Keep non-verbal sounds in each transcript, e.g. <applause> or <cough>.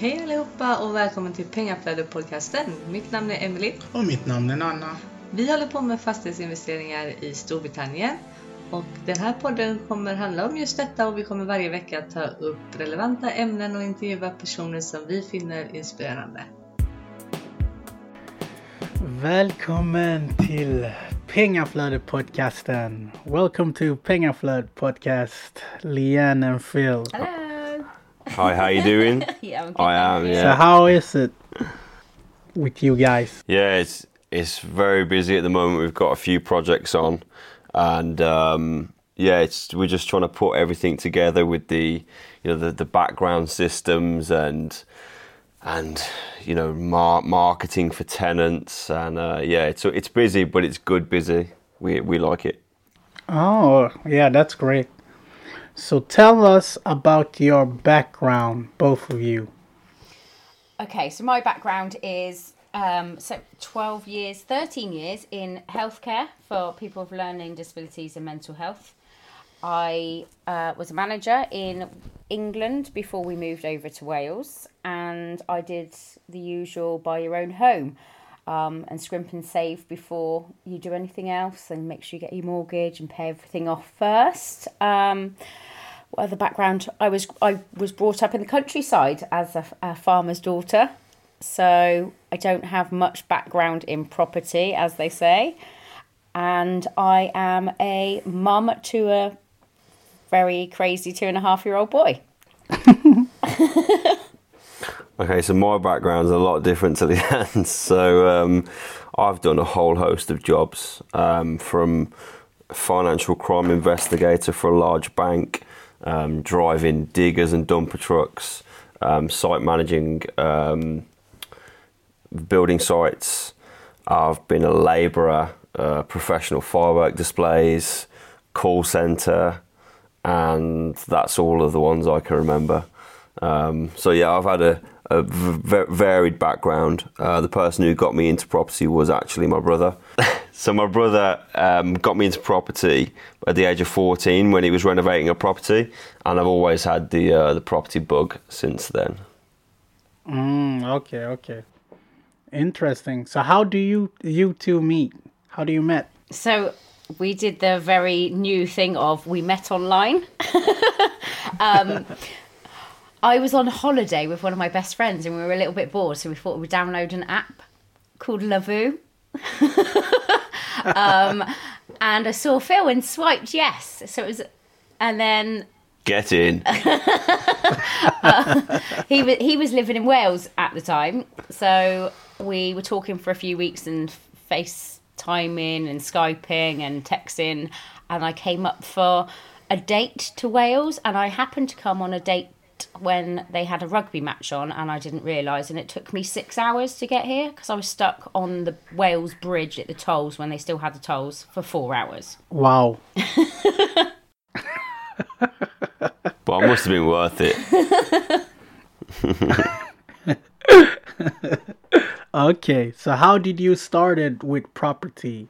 Hej allihopa och välkommen till Pengaflödet-podcasten. Mitt namn är Emily. Och mitt namn är Nanna. Vi håller på med fastighetsinvesteringar i Storbritannien. Och den här podden kommer handla om just detta och vi kommer varje vecka ta upp relevanta ämnen och intervjua personer som vi finner inspirerande. Välkommen till Pengaflödet-podcasten. Welcome to Pengaflödet podcast, Leanne and Phil. Hello. Hi, how you doing? <laughs> Yeah, I'm good. I am, thank you. So how is it with you guys? Yeah, it's it's very busy at the moment. We've got a few projects on, and um, yeah, it's we're just trying to put everything together with the you know the, the background systems and and you know mar- marketing for tenants and uh, yeah, it's it's busy, but it's good busy. We we like it. Oh, yeah, that's great. So tell us about your background, both of you. Okay, so my background is um, so 12 years, 13 years in healthcare for people with learning disabilities and mental health. I uh, was a manager in England before we moved over to Wales, and I did the usual buy your own home um, and scrimp and save before you do anything else, and make sure you get your mortgage and pay everything off first. Um, what other background? I was I was brought up in the countryside as a, a farmer's daughter, so I don't have much background in property, as they say, and I am a mum to a very crazy two and a half year old boy. <laughs> Okay, so my background's a lot different to Leanne's. <laughs> So um, I've done a whole host of jobs um, from financial crime investigator for a large bank, um, driving diggers and dumper trucks, um, site managing um, building sites. I've been a labourer, uh, professional firework displays, call centre, and that's all of the ones I can remember. Um, so yeah, I've had a, a v- varied background. Uh, the person who got me into property was actually my brother. <laughs> so my brother um, got me into property at the age of 14 when he was renovating a property, and I've always had the uh, the property bug since then. Mm, okay, okay. Interesting. So how do you you two meet? How do you met? So we did the very new thing of we met online. <laughs> um, I was on holiday with one of my best friends and we were a little bit bored, so we thought we'd download an app called Lovoo. <laughs> um, and I saw Phil and swiped yes. So it was, and then Get in. <laughs> he was he was living in Wales at the time, so we were talking for a few weeks and FaceTiming and Skyping and texting, and I came up for a date to Wales, and I happened to come on a date when they had a rugby match on, and I didn't realise, and it took me six hours to get here because I was stuck on the Wales Bridge at the tolls when they still had the tolls for four hours. Wow. <laughs> But it must have been worth it. <laughs> Okay, so how did you started with property?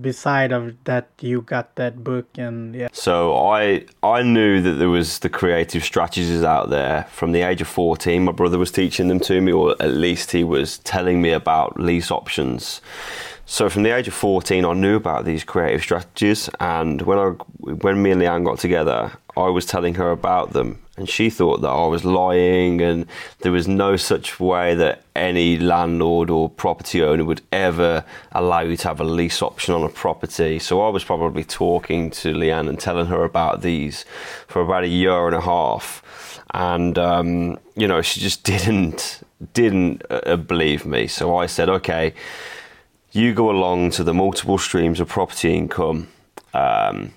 Beside of that, you got that book and yeah. So I I knew that there was the creative strategies out there from the age of 14. My brother was teaching them to me, or at least he was telling me about lease options. So from the age of 14, I knew about these creative strategies, and when I when me and Leanne got together, I was telling her about them, and she thought that I was lying, and there was no such way that any landlord or property owner would ever allow you to have a lease option on a property. So I was probably talking to Leanne and telling her about these for about a year and a half, and um, you know she just <laughs> didn't didn't uh, believe me. So I said, okay you go along to the multiple streams of property income um,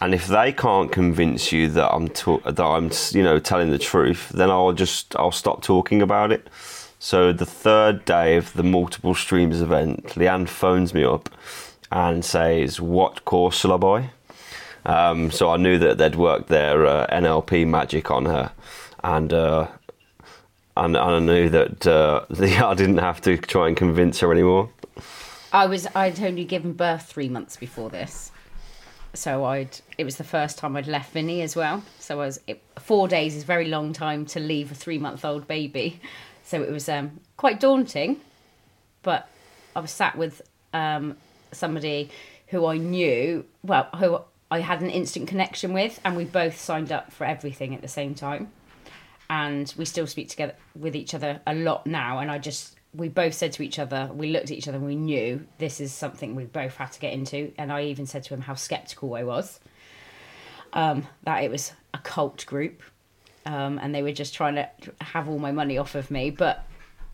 and if they can't convince you that I'm that I'm you know telling the truth, then I'll just I'll stop talking about it. So the third day of the multiple streams event, Leanne phones me up and says, "What course shall I buy?" Um, so I knew that they'd worked their uh, NLP magic on her, and uh, and, and I knew that uh, <laughs> I didn't have to try and convince her anymore. I was I'd only given birth three months before this. So I'd it was the first time I'd left Vinny as well. So I was it, four days is a very long time to leave a three month old baby, so it was um, quite daunting. But I was sat with um, somebody who I knew well, who I had an instant connection with, and we both signed up for everything at the same time. And we still speak together with each other a lot now. And I just we both said to each other, we looked at each other and we knew this is something we both had to get into. And I even said to him how skeptical I was, um, that it was a cult group um, and they were just trying to have all my money off of me. But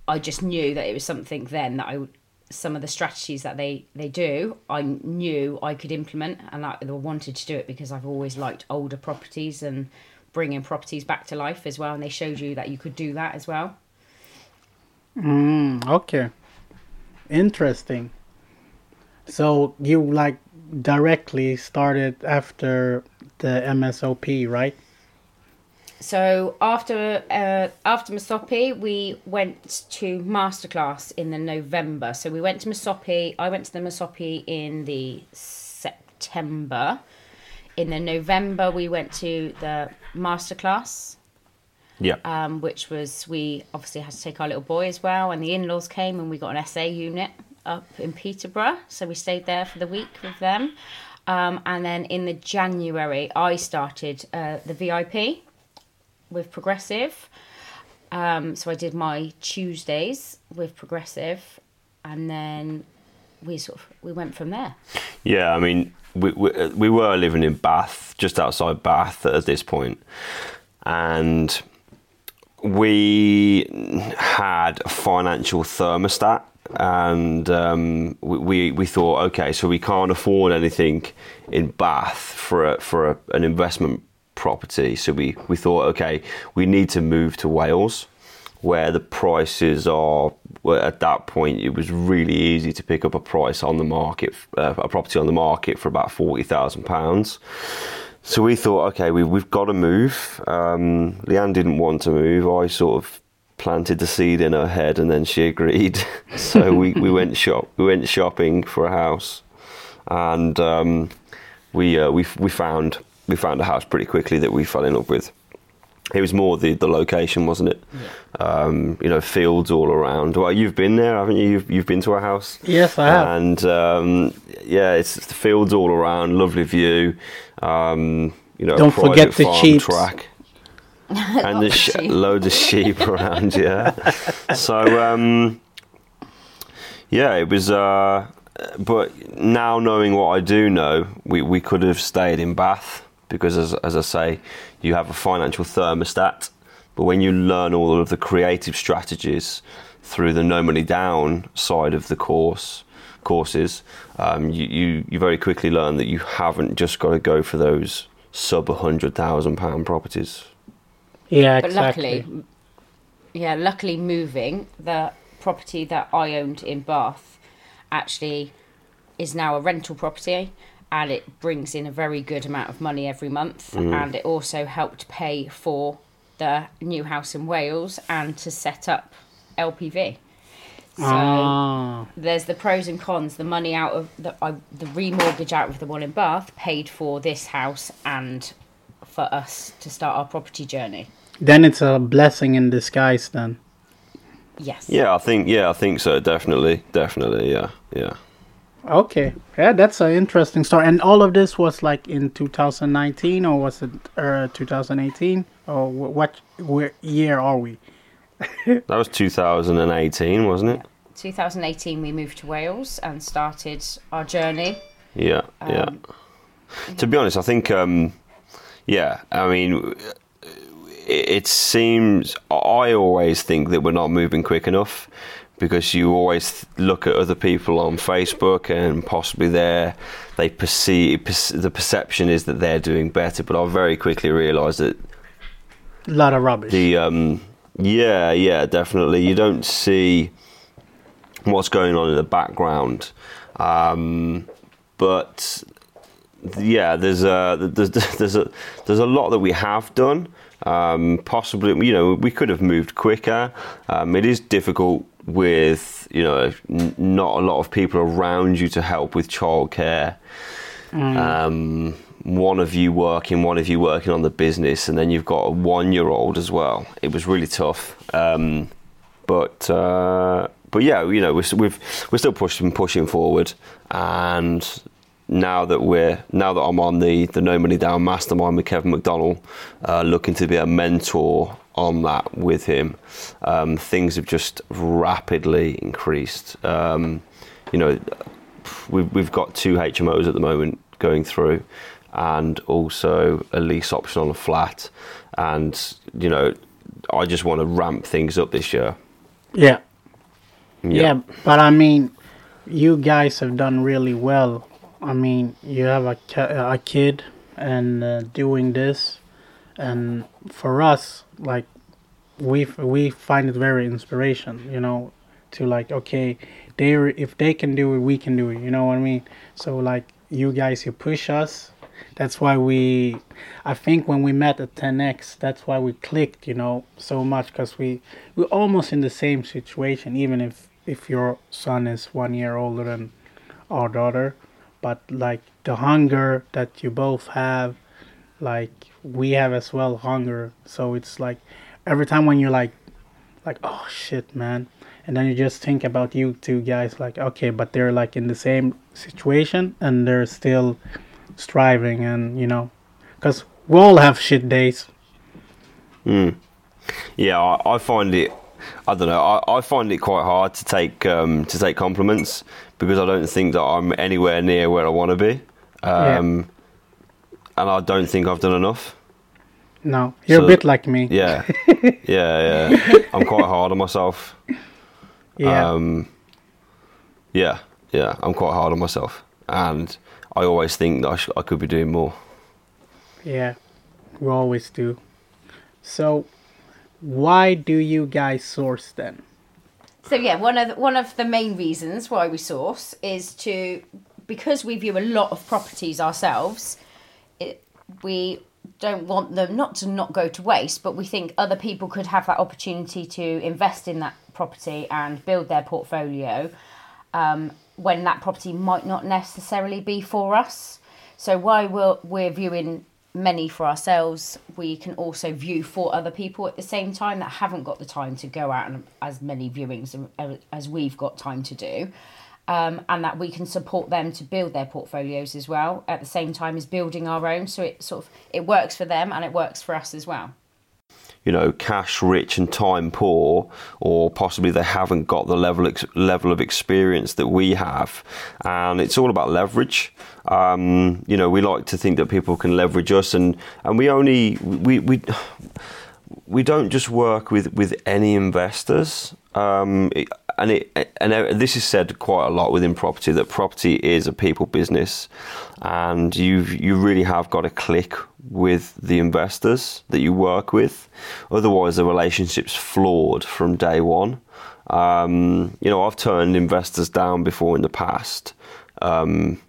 I just knew that it was something then that I, would some of the strategies that they, they do, I knew I could implement and I wanted to do it because I've always liked older properties and bringing properties back to life as well. And they showed you that you could do that as well. Mm, okay. Interesting. So you like directly started after the MSOP, right? So after uh, after Masopi, we went to masterclass in the November. So we went to Masopi. I went to the Masopi in the September. In the November, we went to the masterclass Yeah. um, which was we obviously had to take our little boy as well, and the in-laws came and we got an SA unit up in Peterborough, so we stayed there for the week with them. Um, and then in the January, I started uh, the VIP with Progressive. Um, so I did my Tuesdays with Progressive, and then we sort of we went from there. Yeah, I mean, we, we, we were living in Bath, just outside Bath at this point, and we had a financial thermostat, and um, we, we thought, okay, so we can't afford anything in Bath for a, for a, an investment property, so we we thought, okay, we need to move to Wales where the prices are at that point it was really easy to pick up a price on the market uh, a property on the market for about 40,000 pounds so we thought okay we, we've got to move. Um, Leanne didn't want to move. I sort of planted the seed in her head and then she agreed. <laughs> So we, we went shop we went shopping for a house and um, we, uh, we we found we found a house pretty quickly that we fell in love with it was more the, the location, wasn't it? Um, you know, fields all around. Well, you've been there, haven't you? You've, you've been to our house. Yes, I have. And um, yeah, it's the fields all around, lovely view. Um, you know, Don't forget private the sheep. track. <laughs> and there's sh- sheep. loads of sheep <laughs> around, yeah. So, um, yeah, it was. Uh, but now knowing what I do know, we, we could have stayed in Bath because, as, as I say, you have a financial thermostat. But when you learn all of the creative strategies through the no money down side of the course courses, um, you, you you very quickly learn that you haven't just got to go for those sub hundred thousand pound properties. Yeah, but exactly. luckily, yeah, luckily moving the property that I owned in Bath actually is now a rental property and it brings in a very good amount of money every month and it also helped pay for the new house in Wales and to set up LPV. So Ah, there's the pros and cons. The money out of the I, the remortgage out of the one in Bath paid for this house and for us to start our property journey. then it's a blessing in disguise. Then. Yes. Yeah, I think yeah, I think so. Definitely, definitely. Yeah, yeah. Okay, yeah, that's an interesting story. And all of this was like in 2019, or was it uh, 2018, or wh- what? Where year are we? <laughs> That was 2018, wasn't it? 2018 we moved to Wales and started our journey. Yeah, yeah. Um, To be honest, I think, um, yeah, I mean, it, it seems, I always think that we're not moving quick enough because you always look at other people on Facebook and possibly they're, they perceive, the perception is that they're doing better, but I very quickly realised that A lot of rubbish. the um yeah yeah definitely. You don't see what's going on in the background um but yeah there's a there's <laughs> there's a there's a lot that we have done. Um possibly you know we could have moved quicker. Um it is difficult with you know n- not a lot of people around you to help with childcare. Um, one of you working, one of you working on the business, and then you've got a one-year-old as well. It was really tough, um, but uh, but yeah, you know, we're, we've we're still pushing pushing forward, and now that we're now that I'm on the the No Money Down Mastermind with Kevin McDonald, uh, looking to be a mentor on that with him, um, things have just rapidly increased. Um, you know, we've we've got two HMOs at the moment going through, and also a lease option on a flat, and you know, I just want to ramp things up this year. Yeah. Yeah, but I mean, you guys have done really well. I mean, you have a, a kid and uh, doing this, and for us, like, we we find it very inspiration. You know, to like, okay, they if they can do it, we can do it. You know what I mean? So like, you guys, you push us. That's why we, I think when we met at 10x, that's why we clicked. You know, so much because we we're almost in the same situation, even if if your son is one year older than our daughter but like the hunger that you both have like we have as well hunger so it's like every time when you're like like oh shit man and then you just think about you two guys like okay but they're like in the same situation and they're still striving and you know because we all have shit days Yeah, I, I find it. I don't know. I, I find it quite hard to take um, to take compliments because I don't think that I'm anywhere near where I want to be, um, and I don't think I've done enough. no you're So- a bit like me Yeah, <laughs> yeah, yeah. I'm quite hard on myself. yeah Um, yeah, yeah. I'm quite hard on myself, and I always think that I, sh- I could be doing more. Yeah, we always do. So, why do you guys source then? So yeah, one of the, one of the main reasons why we source is to because we view a lot of properties ourselves. It, we don't want them not to not go to waste, but we think other people could have that opportunity to invest in that property and build their portfolio um, when that property might not necessarily be for us. So while we're, we're viewing many for ourselves, we can also view for other people at the same time that haven't got the time to go out and as many viewings as- as we've got time to do. Um, and that we can support them to build their portfolios as well at the same time as building our own. So it sort of it works for them and it works for us as well. you know, cash rich and time poor, or possibly they haven't got the level ex- level of experience that we have, and it's all about leverage. Um, you know, we like to think that people can leverage us, and and we only we we we don't just work with with any investors. Um, it- and it and this is said quite a lot within property that property is a people business, and you you really have got to click with the investors that you work with. Otherwise, the relationship's flawed from day one. Um, you know, I've turned investors down before in the past, um,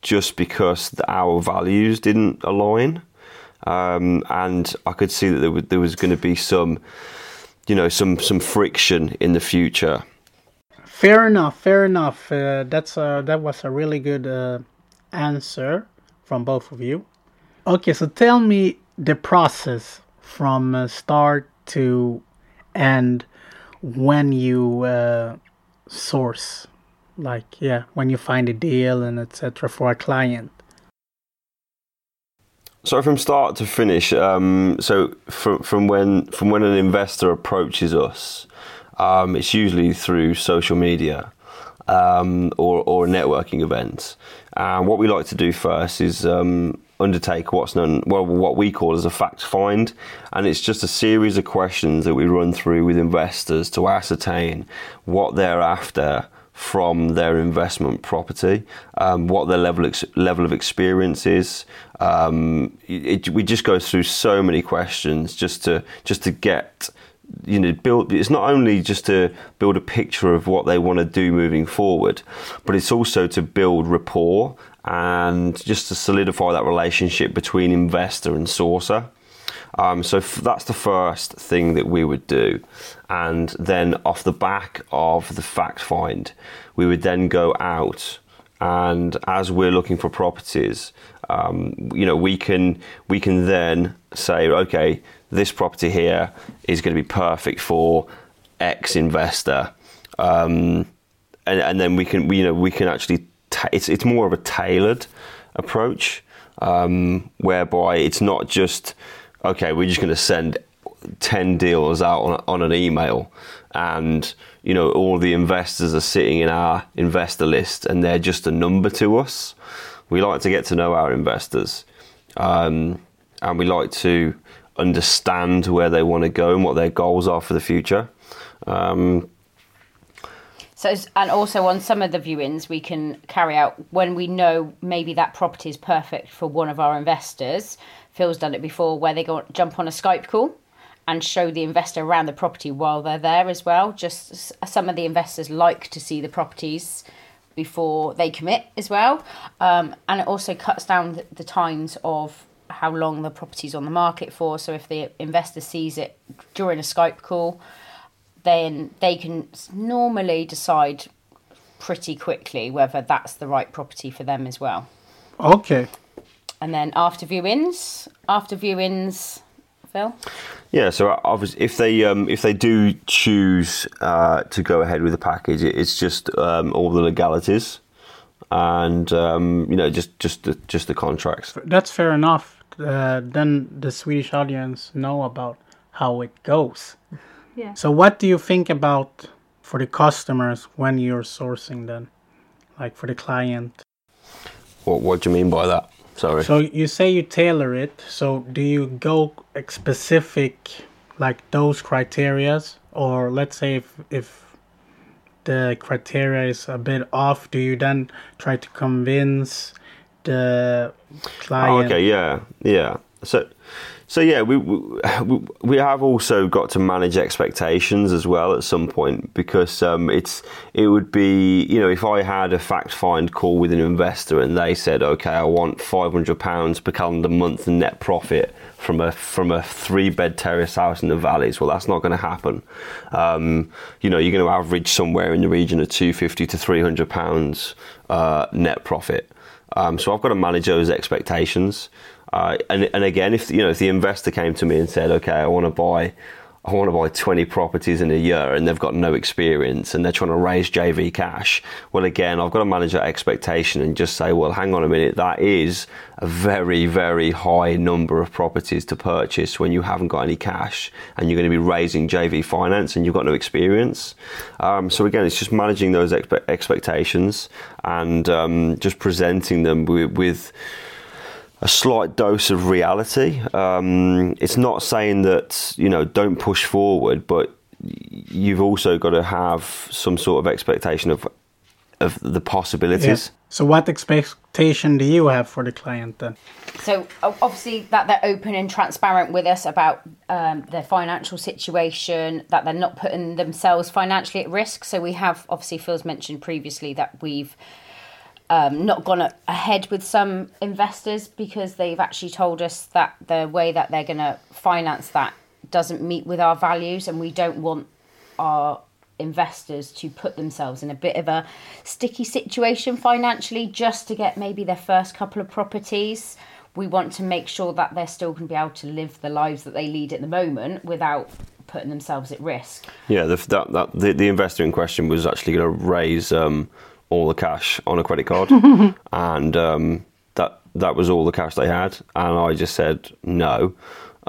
just because our values didn't align, um, and I could see that there, there was going to be some, you know, some some friction in the future. Fair enough. Fair enough. Uh, that's uh, that was a really good uh, answer from both of you. Okay, so tell me the process from uh, start to end when you uh, source, like yeah, when you find a deal and etc. for a client. So from start to finish, um, so from from when from when an investor approaches us, um, it's usually through social media um, or or a networking event. And what we like to do first is um, undertake what's known well what we call as a fact find, and it's just a series of questions that we run through with investors to ascertain what they're after from their investment property, um, what their level ex- level of experience is. Um, it, we just go through so many questions just to just to get you know build. It's not only just to build a picture of what they want to do moving forward, but it's also to build rapport and just to solidify that relationship between investor and sourcer. Um, so f- that's the first thing that we would do. And then off the back of the fact find, we would then go out and as we're looking for properties, um, you know, we can we can then say, okay, this property here is going to be perfect for X investor, um, and, and then we can we, you know we can actually ta- it's it's more of a tailored approach um, whereby it's not just okay, we're just going to send 10 deals out on, on an email and you know all the investors are sitting in our investor list and they're just a number to us we like to get to know our investors um, and we like to understand where they want to go and what their goals are for the future um, so, and also on some of the viewings, we can carry out when we know maybe that property is perfect for one of our investors. Phil's done it before, where they go jump on a Skype call and show the investor around the property while they're there as well. Just some of the investors like to see the properties before they commit as well, um, and it also cuts down the times of how long the property's on the market for. So if the investor sees it during a Skype call then they can normally decide pretty quickly whether that's the right property for them as well. Okay. And then after viewings, after viewings, Phil. Yeah, so obviously, if they um, if they do choose uh, to go ahead with the package, it's just um, all the legalities, and um, you know just just the, just the contracts. That's fair enough. Uh, then the Swedish audience know about how it goes. Yeah. So what do you think about for the customers when you're sourcing them, like for the client? What What do you mean by that? Sorry. So you say you tailor it. So do you go specific, like those criterias, or let's say if if the criteria is a bit off, do you then try to convince the oh, client? Oh, okay. Yeah. Yeah. So so yeah, we, we we have also got to manage expectations as well at some point because um, it's it would be you know if I had a fact find call with an investor and they said okay I want five hundred pounds per calendar month net profit from a from a three bed terrace house in the valleys well that's not going to happen um, you know you're going to average somewhere in the region of two fifty to three hundred pounds uh, net profit um, so I've got to manage those expectations. Uh, and and again, if you know if the investor came to me and said, okay, I want to buy. I want to buy 20 properties in a year and they've got no experience and they're trying to raise JV cash. Well, again, I've got to manage that expectation and just say, well, hang on a minute, that is a very, very high number of properties to purchase when you haven't got any cash and you're going to be raising JV finance and you've got no experience. Um, so, again, it's just managing those expe- expectations and um, just presenting them with, with a slight dose of reality. Um, it's not saying that you know don't push forward, but you've also got to have some sort of expectation of of the possibilities. Yeah. So, what expectation do you have for the client then? So, obviously, that they're open and transparent with us about um, their financial situation, that they're not putting themselves financially at risk. So, we have obviously Phil's mentioned previously that we've um, not gone ahead with some investors because they've actually told us that the way that they're going to finance that doesn't meet with our values, and we don't want our investors to put themselves in a bit of a sticky situation financially just to get maybe their first couple of properties. We want to make sure that they're still going to be able to live the lives that they lead at the moment without putting themselves at risk. Yeah, the, that, that, the, the investor in question was actually going to raise um, all the cash on a credit card, <laughs> and um, that that was all the cash they had, and I just said no.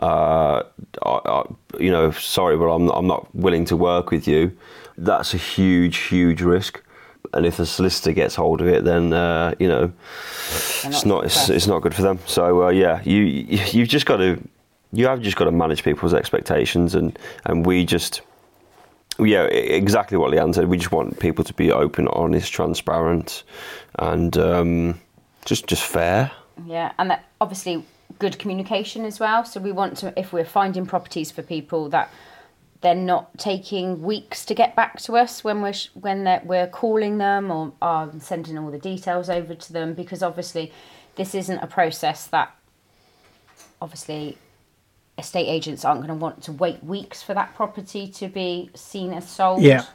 Uh, I, I, you know, sorry, but I'm I'm not willing to work with you. That's a huge, huge risk. And if the solicitor gets hold of it, then uh, you know, it's not it's, it's, not good for them. So uh, yeah, you you've just got to you have just got to manage people's expectations, and and we just yeah, exactly what Leanne said. We just want people to be open, honest, transparent, and um, just just fair. Yeah, and that obviously good communication as well. So we want to, if we're finding properties for people that they're not taking weeks to get back to us when we're when we're calling them or are sending all the details over to them because obviously this isn't a process that obviously estate agents aren't going to want to wait weeks for that property to be seen as sold. Yeah.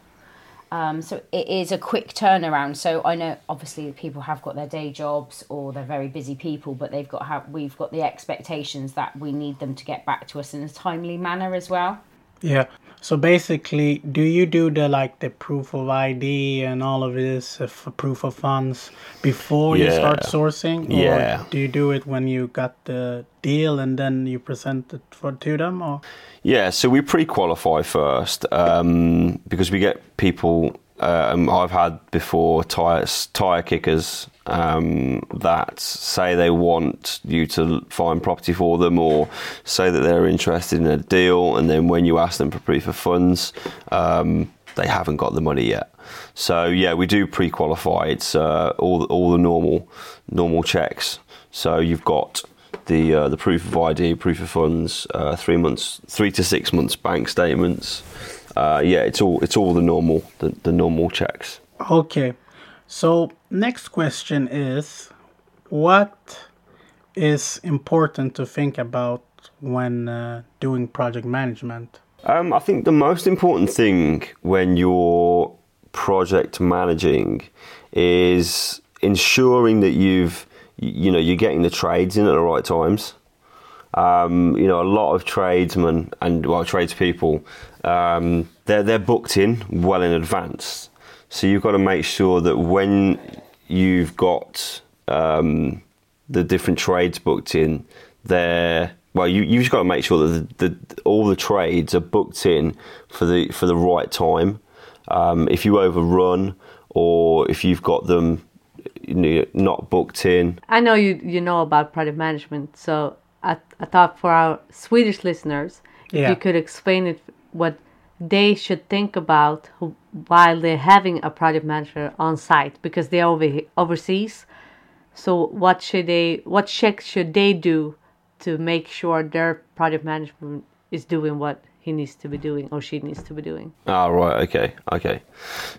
Um, so it is a quick turnaround. So I know obviously people have got their day jobs or they're very busy people, but they've got have we've got the expectations that we need them to get back to us in a timely manner as well. Yeah. So basically, do you do the like the proof of ID and all of this uh, for proof of funds before you start sourcing? Or Yeah. do you do it when you got the deal and then you present it for to them? Or Yeah, so we pre-qualify first um, because we get people. Um, I've had before tire tire kickers um, that say they want you to find property for them, or say that they're interested in a deal, and then when you ask them for proof of funds, um, they haven't got the money yet. So yeah, we do pre-qualify. It's uh, all all the normal normal checks. So you've got the uh, the proof of ID, proof of funds, uh, three months, three to six months bank statements. Uh, yeah, it's all it's all the normal the, the normal checks. okay. So next question is, what is important to think about when uh, doing project management? Um, I think the most important thing when you're project managing is ensuring that you've you know you're getting the trades in at the right times. Um, you know, a lot of tradesmen and well, tradespeople, um, they're they're booked in well in advance. So you've got to make sure that when you've got um, the different trades booked in, they're well, you you've got to make sure that the, the, all the trades are booked in for the for the right time. Um, if you overrun or if you've got them not booked in, I know you you know about project management, so I, I thought for our Swedish listeners, if Yeah. you could explain it what they should think about while they're having a project manager on site because they're over overseas. So what should they what checks should they do to make sure their project management is doing what he needs to be doing or she needs to be doing? Ah, right. Okay. Okay.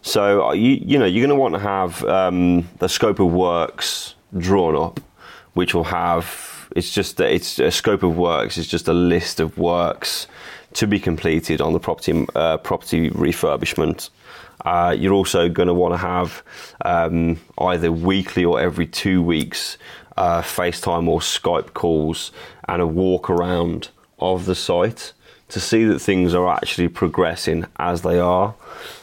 So uh, you you know you're going to want to have um, the scope of works drawn up, which will have it's just that it's a scope of works is just a list of works to be completed on the property uh, property refurbishment. Uh, you're also going to want to have um, either weekly or every two weeks uh, FaceTime or Skype calls and a walk around of the site to see that things are actually progressing as they are.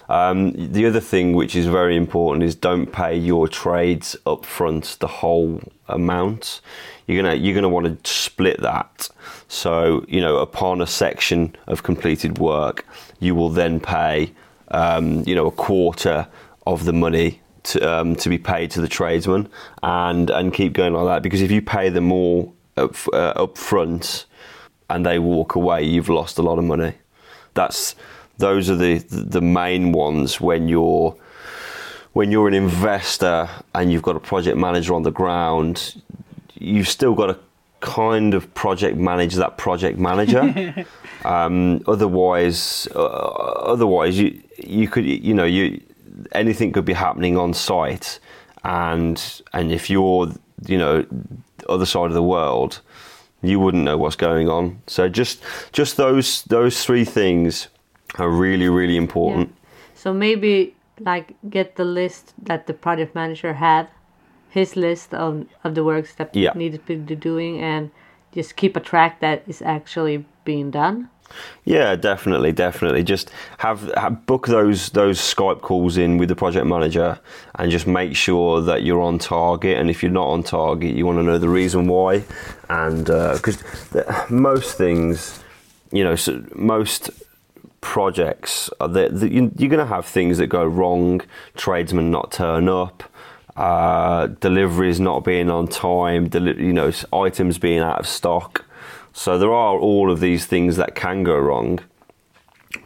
Um, the other thing which is very important is don't pay your trades up front the whole amount. You're gonna you're gonna want to split that. So you know upon a section of completed work, you will then pay um, you know a quarter of the money to um, to be paid to the tradesman, and and keep going like that. Because if you pay them all up, uh, up front, and they walk away, you've lost a lot of money. That's those are the the main ones when you're when you're an investor and you've got a project manager on the ground. You've still got to kind of project manage that project manager. <laughs> um, otherwise, uh, otherwise you you could you know you anything could be happening on site, and and if you're you know other side of the world, you wouldn't know what's going on. So just just those those three things are really really important. Yeah. So maybe like get the list that the project manager had, his list of, of the works that Yeah. needed to be doing, and just keep a track that is actually being done. Yeah, definitely, definitely. Just have, have book those those Skype calls in with the project manager, and just make sure that you're on target. And if you're not on target, you want to know the reason why. And uh, because most things, you know, so most projects, are that you- you're going to have things that go wrong. Tradesmen not turn up. Uh, deliveries not being on time, deli- you know, items being out of stock. So there are all of these things that can go wrong,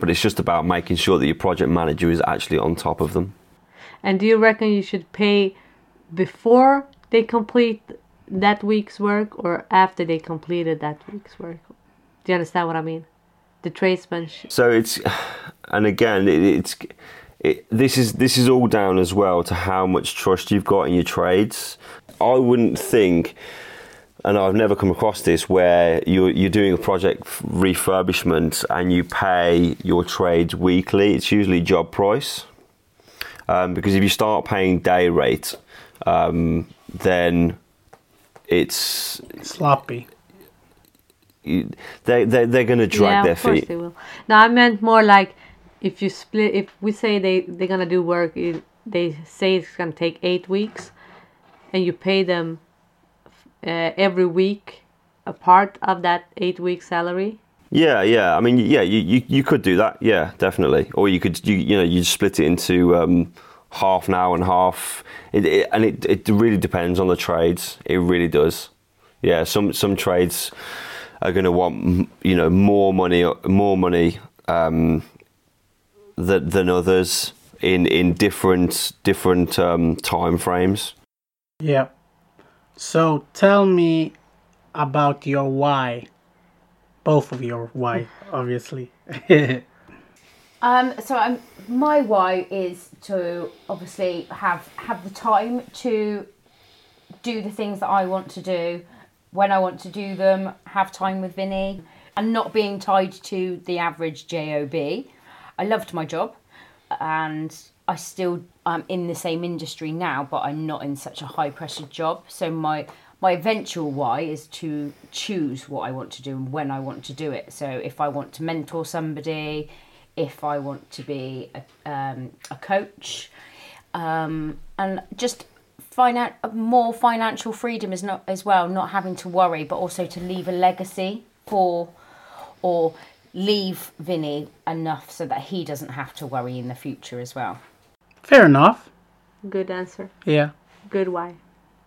but it's just about making sure that your project manager is actually on top of them. And do you reckon you should pay before they complete that week's work or after they completed that week's work? Do you understand what I mean? The tradesman. Sh- So it's, <sighs> and again, it, it's it, this is this is all down as well to how much trust you've got in your trades. I wouldn't think, and I've never come across this where you're you're doing a project refurbishment and you pay your trades weekly. It's usually job price. um, because if you start paying day rate, um, then it's Sloppy. you, they they they're going to drag yeah, their of course feet. they will. No, I meant more like if you split. If we say they they're gonna do work, they say it's gonna take eight weeks, and you pay them uh, every week a part of that eight week salary. Yeah, yeah. I mean, yeah, you, you, you could do that. Yeah, definitely. Or you could you you know you split it into um, half hour and half. It, it, and it it really depends on the trades. It really does. Yeah, some some trades are going to want you know more money more money um, than than others in in different different um, time frames. Yeah. So tell me about your why. Both of your why, <laughs> obviously. <laughs> Um, so um, my why is to obviously have have the time to do the things that I want to do when I want to do them. Have time with Vinny and not being tied to the average job. I loved my job, and I still am in the same industry now, but I'm not in such a high pressure job. So my my eventual why is to choose what I want to do and when I want to do it. So if I want to mentor somebody, if I want to be a, um, a coach, um, and just finan- more financial freedom is not as well, not having to worry, but also to leave a legacy for or leave Vinny enough so that he doesn't have to worry in the future as well. Fair enough. Good answer. Yeah. Good why.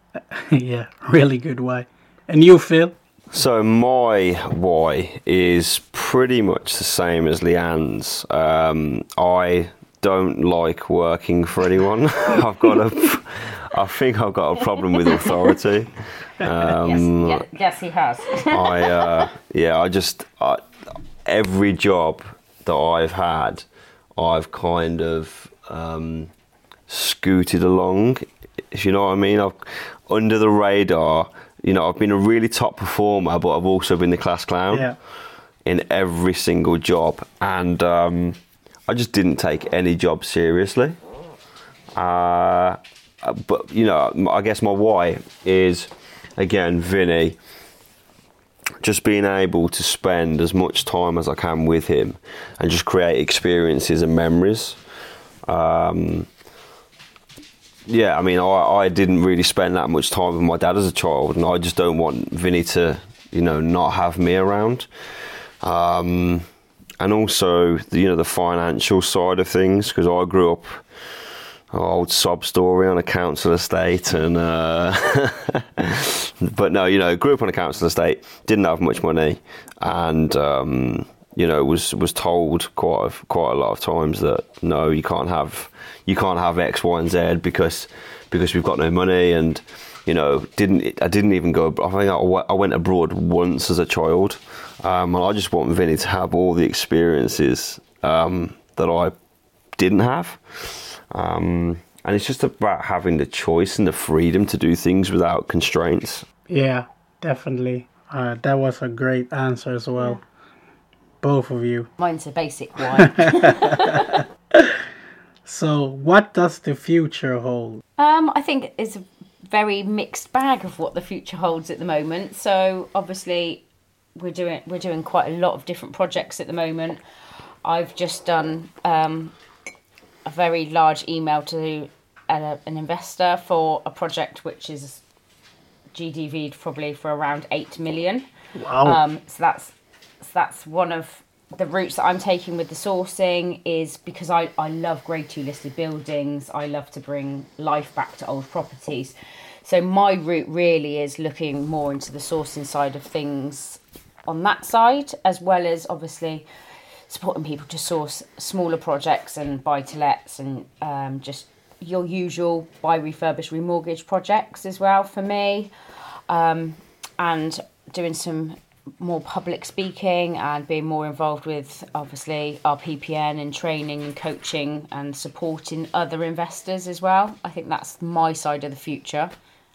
<laughs> yeah, really good why. And you, Phil? So my why is pretty much the same as Leanne's. Um, I don't like working for anyone. <laughs> I've got a, I think I've got a problem with authority. <laughs> Um, yes, yeah, yes, he has. I uh, yeah, I just I, every job that I've had, I've kind of um, scooted along. If you know what I mean, I've under the radar. You know, I've been a really top performer, but I've also been the class clown Yeah. in every single job, and um, I just didn't take any job seriously. Uh, but you know, I guess my why is again Vinny. Just being able to spend as much time as I can with him, and just create experiences and memories. Um, yeah, I mean, I, I didn't really spend that much time with my dad as a child, and I just don't want Vinny to, you know, not have me around. Um, and also, you know, the financial side of things, because I grew up old sob story on a council estate, and uh, <laughs> but no, you know, grew up on a council estate, didn't have much money, and um, you know, was was told quite a, quite a lot of times that no, you can't have you can't have X, Y, and Z because because we've got no money, and you know, didn't I didn't even go. I think I went abroad once as a child, um, and I just want Vinny to have all the experiences um, that I didn't have. Um, and it's just about having the choice and the freedom to do things without constraints. Yeah, definitely. Uh, that was a great answer as well. Both of you. Mine's a basic one. <laughs> So, what does the future hold? Um, I think it's a very mixed bag of what the future holds at the moment. So obviously, we're doing we're doing quite a lot of different projects at the moment. I've just done um, a very large email to a, an investor for a project which is GDV'd probably for around eight million. Wow. Um, so that's so that's one of the routes that I'm taking with the sourcing is because I, I love grade two listed buildings. I love to bring life back to old properties. So my route really is looking more into the sourcing side of things on that side, as well as obviously supporting people to source smaller projects and buy to lets and um, just your usual buy refurbish remortgage projects as well for me um, and doing some more public speaking and being more involved with obviously our PPN and training and coaching and supporting other investors as well. I think that's my side of the future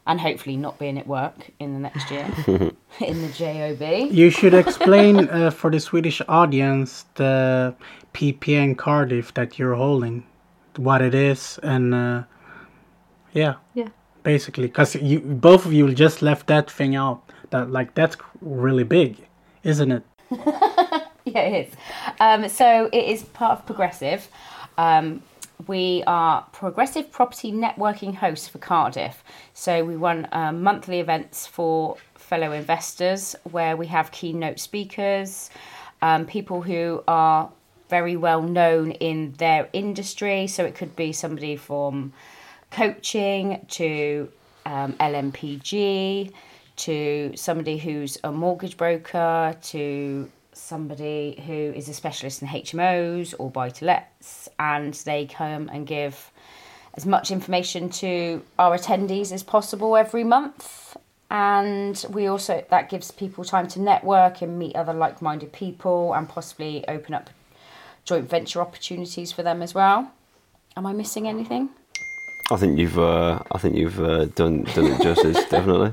and hopefully not being at work in the next year <laughs> in the JOB. You should explain uh, for the Swedish audience the PPN Cardiff that you're holding. what it is and uh, yeah Yeah. basically because you both of you just left that thing out that like that's really big isn't it <laughs> Yeah, it is. Um, so it is part of Progressive. Um, we are Progressive Property Networking hosts for Cardiff. So we run um, monthly events for fellow investors where we have keynote speakers, um, people who are very well known in their industry. So it could be somebody from coaching to um, LNPG to somebody who's a mortgage broker to somebody who is a specialist in HMOs or buy to lets, and they come and give as much information to our attendees as possible every month. And we also that gives people time to network and meet other like minded people and possibly open up joint venture opportunities for them as well. Am I missing anything? I think you've uh, I think you've uh, done done it justice, <laughs> definitely.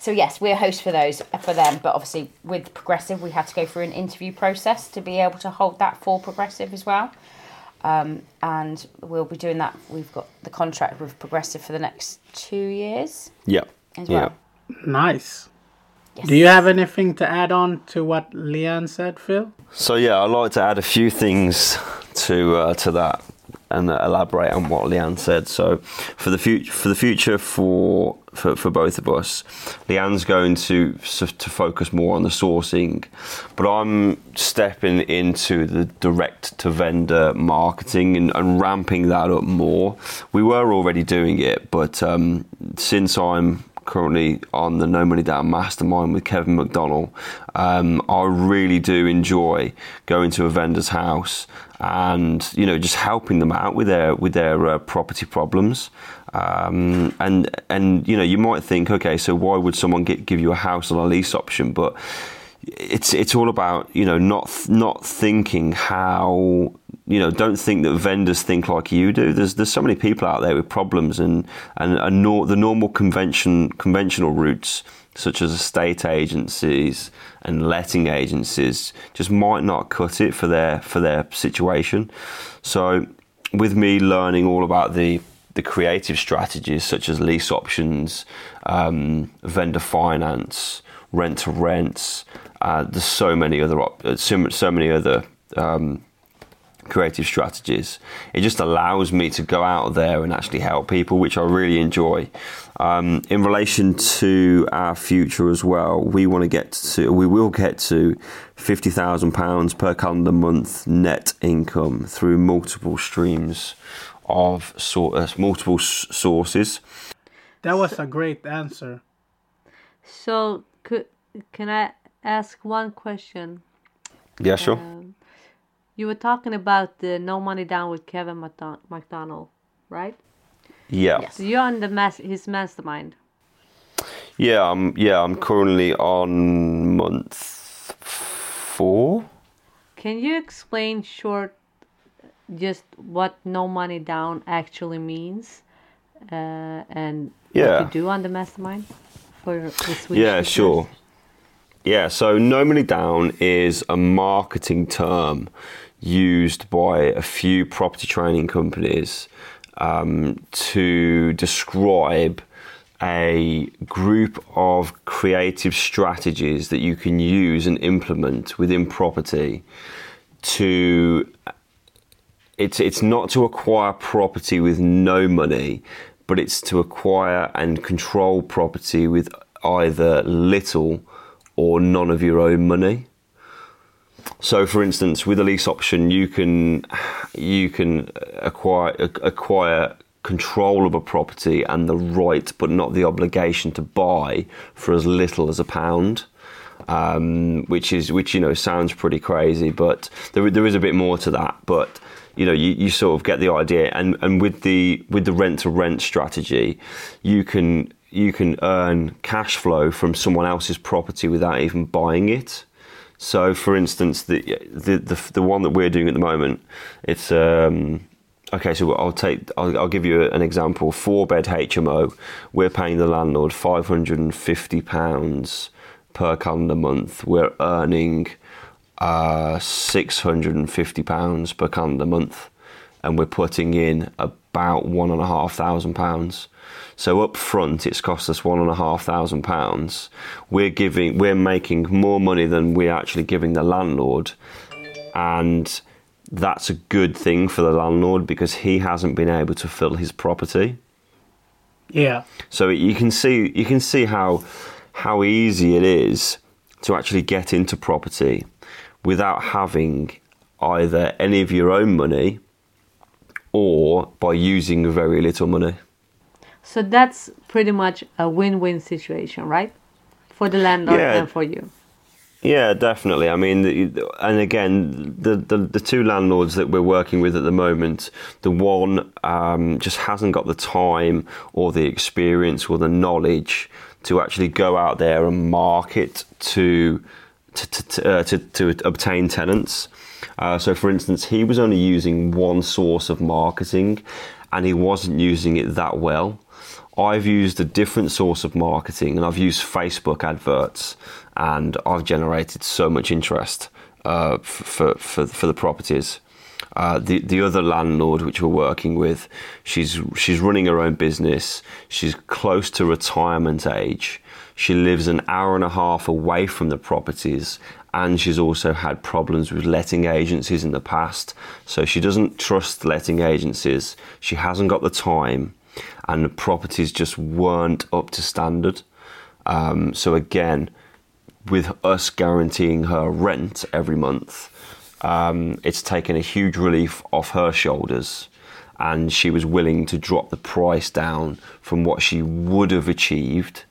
So yes, we're hosts for those for them, but obviously with Progressive, we had to go through an interview process to be able to hold that for Progressive as well. Um, and we'll be doing that. We've got the contract with Progressive for the next two years Yeah. as Yeah. well. nice Yes. do you have anything to add on to what leanne said phil So yeah, I'd like to add a few things to uh, to that and elaborate on what Leanne said. So for the future, for the future for, for for both of us, Leanne's going to to focus more on the sourcing, but I'm stepping into the direct to vendor marketing and, and ramping that up more. We were already doing it, but um, since I'm currently on the No Money Down Mastermind with Kevin McDonnell. Um, I really do enjoy going to a vendor's house and you know just helping them out with their with their uh, property problems. Um, and and you know you might think, okay, so why would someone get, give you a house on a lease option? But it's it's all about you know not not thinking how you know don't think that vendors think like you do. There's there's so many people out there with problems and and, and nor, the normal convention conventional routes such as estate agencies and letting agencies just might not cut it for their for their situation. So with me learning all about the the creative strategies such as lease options, um, vendor finance, rent to rents. Uh, there's so many other op- so, so many other um, creative strategies. It just allows me to go out there and actually help people, which I really enjoy. Um, in relation to our future as well, we want to get to, we will get to fifty thousand pounds per calendar month net income through multiple streams of sort uh, multiple s- sources. that was a great answer So, could can I ask one question? Yeah, sure. Um, you were talking about the No Money Down with Kevin McDon- McDonnell, right? yeah. So you're on the mas- his mastermind. Yeah, I'm. Yeah, I'm currently on month four. Can you explain short, just what No Money Down actually means, uh, and Yeah. what you do on the mastermind for the Swedish Yeah, listeners? sure. Yeah, so no money down is a marketing term used by a few property training companies um, to describe a group of creative strategies that you can use and implement within property to it's it's not to acquire property with no money, but it's to acquire and control property with either little or none of your own money. So, for instance, with a lease option, you can you can acquire acquire control of a property and the right, but not the obligation to buy for as little as a pound. Um, which is which you know sounds pretty crazy, but there there is a bit more to that. But you know you, you sort of get the idea, and and with the with the rent to rent strategy, you can you can earn cash flow from someone else's property without even buying it. So, for instance, the the the, the one that we're doing at the moment, it's um, okay. So I'll take I'll, I'll give you an example. Four bed HMO. We're paying the landlord five hundred and fifty pounds per calendar month. We're earning uh, six hundred and fifty pounds per calendar month and we're putting in about one and a half thousand pounds. So up front, it's cost us one and a half thousand pounds. We're giving, we're making more money than we're actually giving the landlord, and that's a good thing for the landlord because he hasn't been able to fill his property. Yeah. So you can see you can see how how easy it is to actually get into property without having either any of your own money or by using very little money. So that's pretty much a win-win situation, right? For the landlord Yeah. and for you. Yeah, definitely. I mean, and again, the, the the two landlords that we're working with at the moment, the one um, just hasn't got the time or the experience or the knowledge to actually go out there and market to to to, to, uh, to, to obtain tenants. Uh, so, for instance, he was only using one source of marketing, and he wasn't using it that well. I've used a different source of marketing and I've used Facebook adverts and I've generated so much interest uh, for, for, for the properties. Uh, the the other landlord which we're working with, she's she's running her own business. She's close to retirement age. She lives an hour and a half away from the properties, and she's also had problems with letting agencies in the past. So she doesn't trust letting agencies. She hasn't got the time, and the properties just weren't up to standard. Um, so again, with us guaranteeing her rent every month, um, it's taken a huge relief off her shoulders. And she was willing to drop the price down from what she would have achieved.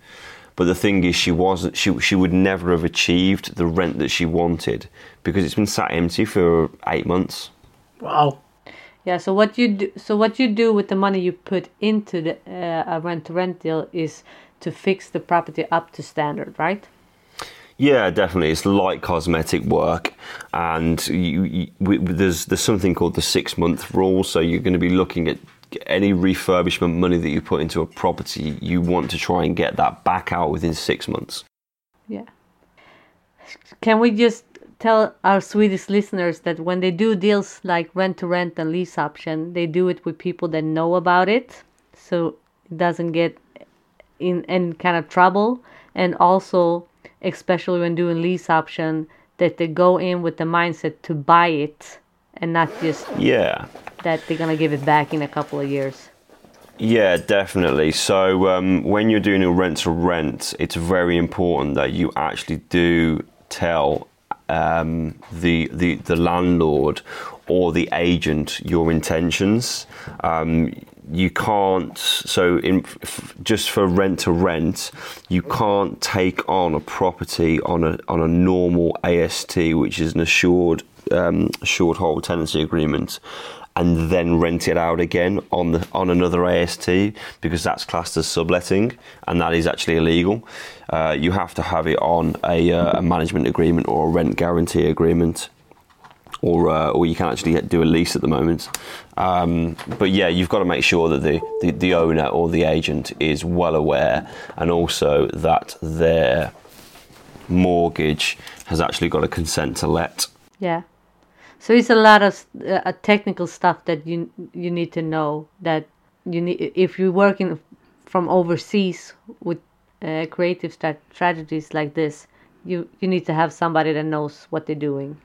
But the thing is, she wasn't. She she would never have achieved the rent that she wanted because it's been sat empty for eight months. Wow. Yeah. So what you do? So what you do with the money you put into the uh, a rent-to-rent deal is to fix the property up to standard, right? Yeah, definitely. It's light cosmetic work, and you, you, we, there's there's something called the six month rule. So you're going to be looking at any refurbishment money that you put into a property. You want to try and get that back out within six months. Yeah. Can we just tell our Swedish listeners that when they do deals like rent to rent and lease option, they do it with people that know about it, so it doesn't get in any kind of trouble, and also especially when doing lease option, that they go in with the mindset to buy it and not just Yeah. that they're gonna give it back in a couple of years. Yeah, definitely. So um, when you're doing a rent to rent, it's very important that you actually do tell um, the, the the landlord or the agent your intentions. Um, you can't. So in f- just for rent to rent, you can't take on a property on a on a normal AST, which is an assured um, short hold tenancy agreement and then rent it out again on the on another AST because that's classed as subletting and that is actually illegal. Uh, you have to have it on a, uh, a management agreement or a rent guarantee agreement. Or, uh, or you can actually do a lease at the moment. Um, but yeah, you've got to make sure that the, the, the owner or the agent is well aware and also that their mortgage has actually got a consent to let. Yeah. So it's a lot of uh, technical stuff that you you need to know that you need if you're working from overseas with uh, creative stra- strategies like this. You you need to have somebody that knows what they're doing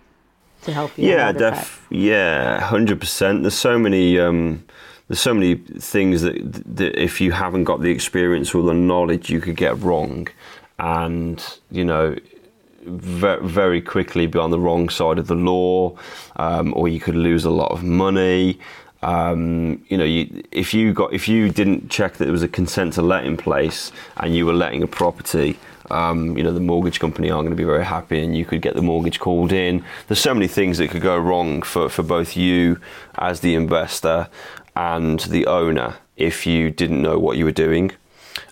to help you. Yeah, def- yeah, hundred percent. There's so many, um, there's so many things that, that if you haven't got the experience or the knowledge, you could get wrong, and you know, very quickly be on the wrong side of the law, um, or you could lose a lot of money. Um, you know, you, if you got if you didn't check that there was a consent to let in place and you were letting a property, um, you know, the mortgage company aren't going to be very happy, and you could get the mortgage called in. There's so many things that could go wrong for for both you as the investor and the owner if you didn't know what you were doing.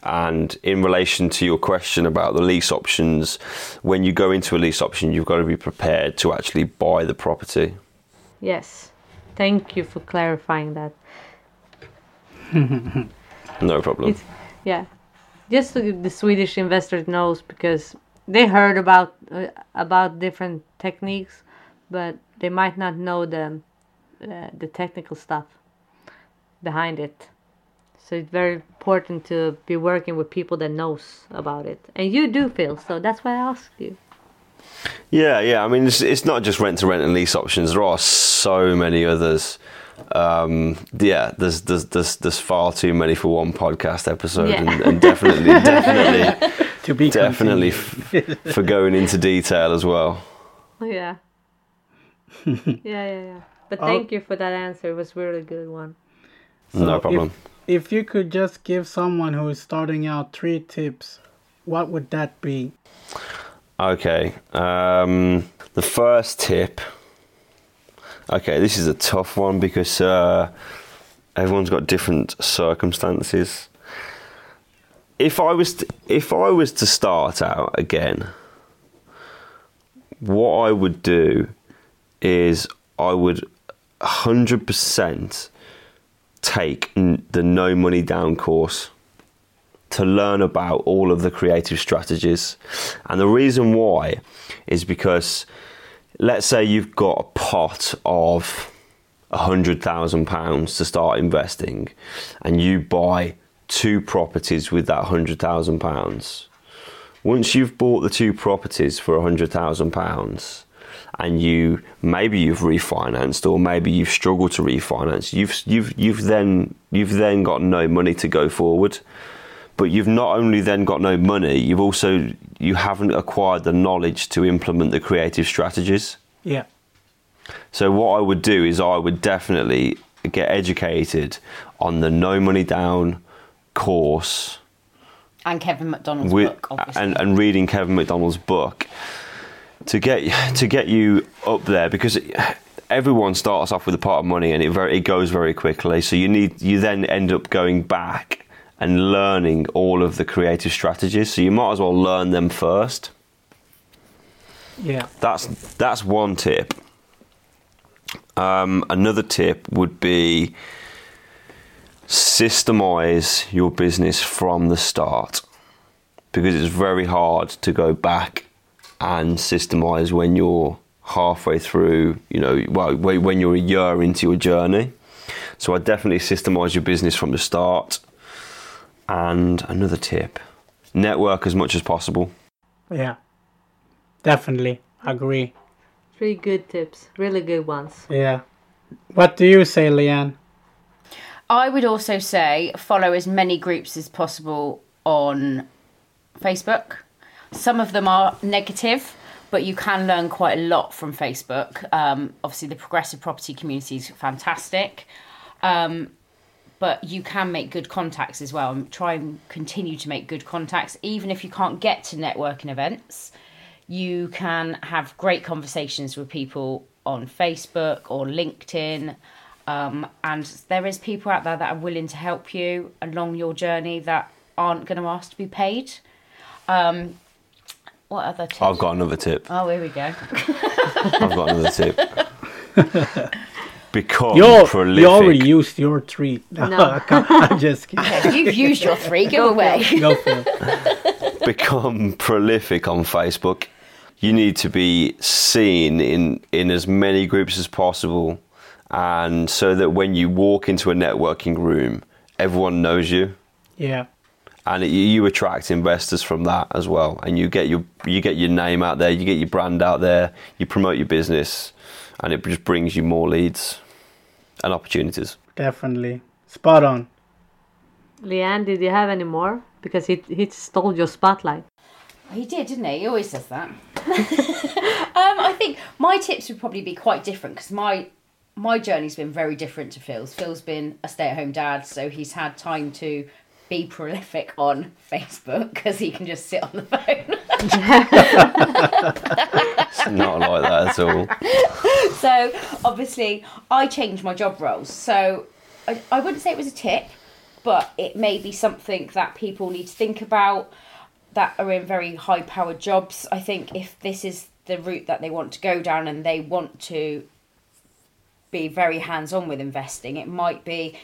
And in relation to your question about the lease options, when you go into a lease option, you've got to be prepared to actually buy the property. Yes. Thank you for clarifying that. <laughs> No problem. It's yeah, just so the Swedish investor knows because they heard about uh, about different techniques, but they might not know the uh, the technical stuff behind it. So it's very important to be working with people that knows about it, and you do, Phil. So that's why I asked you. Yeah, yeah. I mean, it's, it's not just rent to rent and lease options. There are so many others. Um, yeah, there's, there's there's there's far too many for one podcast episode, Yeah. and, and definitely <laughs> definitely To be definitely f- for going into detail as well. Oh, yeah. <laughs> yeah, yeah, yeah. But thank you for that answer. It was really good one. no problem. If you could just give someone who is starting out three tips, what would that be? Okay. Um, the first tip. Okay, this is a tough one because uh, everyone's got different circumstances. If I was to, if I was to start out again, what I would do is I would hundred percent take the no money down course to learn about all of the creative strategies. And the reason why is because let's say you've got a pot of a hundred thousand pounds to start investing and you buy two properties with that hundred thousand pounds. Once you've bought the two properties for a hundred thousand pounds and you maybe you've refinanced or maybe you've struggled to refinance, you've you've you've then you've then got no money to go forward but you've not only then got no money you've also you haven't acquired the knowledge to implement the creative strategies Yeah. so what i would do is i would definitely get educated on the no money down course And Kevin McDonnell's with, book, obviously. and, and reading Kevin McDonnell's book to get to get you up there because everyone starts off with a pot of money and it very it goes very quickly. So you need you then end up going back and learning all of the creative strategies. So you might as well learn them first. Yeah. that's that's one tip. Um, another tip would be systemize your business from the start because it's very hard to go back and systemize when you're halfway through you know well when when you're a year into your journey so i definitely systemize your business from the start and another tip network as much as possible Yeah. Definitely. Agree. Three good tips, really good ones. Yeah. What do you say, Leanne? I would also say follow as many groups as possible on Facebook. Some of them are negative, but you can learn quite a lot from Facebook. Um, obviously, the progressive property community is fantastic, um, but you can make good contacts as well. And try and continue to make good contacts, even if you can't get to networking events. You can have great conversations with people on Facebook or LinkedIn. Um, and there is people out there that are willing to help you along your journey that aren't going to ask to be paid. Um, what other tips? i've got another tip Oh, here we go. <laughs> I've got another tip. <laughs> Become You're, prolific. you already used your three. No, No. I can't- I'm just kidding. <laughs> Okay, You've used your three. Go away. Go for it. Become prolific on Facebook. You need to be seen in in as many groups as possible, and so that when you walk into a networking room, everyone knows you, Yeah. And it, you attract investors from that as well. And you get your you get your name out there, you get your brand out there, you promote your business, and it just brings you more leads and opportunities. Definitely. Spot on. Leanne, did you have any more? Because he he stole your spotlight. He did, didn't he? He always says that. <laughs> um, I think my tips would probably be quite different because my my journey's been very different to Phil's. Phil's been a stay-at-home dad, so he's had time to be prolific on Facebook because he can just sit on the phone. <laughs> It's not like that at all. so obviously, I changed my job roles. So I, I wouldn't say it was a tip, but it may be something that people need to think about that are in very high powered jobs. I think if this is the route that they want to go down and they want to be very hands on with investing, it might be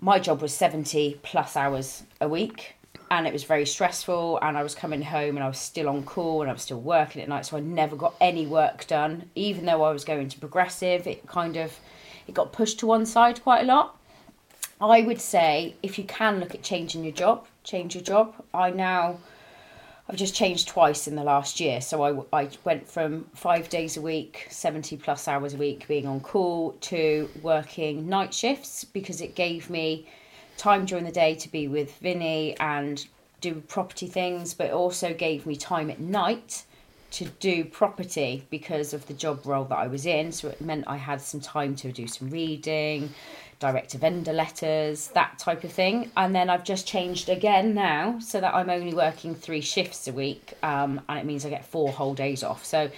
my job was 70 plus hours a week and it was very stressful and I was coming home and I was still on call and I was still working at night so I never got any work done even though I was going to progressive it kind of it got pushed to one side quite a lot. I would say if you can look at changing your job, change your job. I now I've just changed twice in the last year. So I, I went from five days a week, 70 plus hours a week being on call to working night shifts because it gave me time during the day to be with Vinny and do property things, but also gave me time at night to do property because of the job role that I was in. So it meant I had some time to do some reading, direct to vendor letters, that type of thing. And then I've just changed again now so that I'm only working three shifts a week um, and it means I get four whole days off. So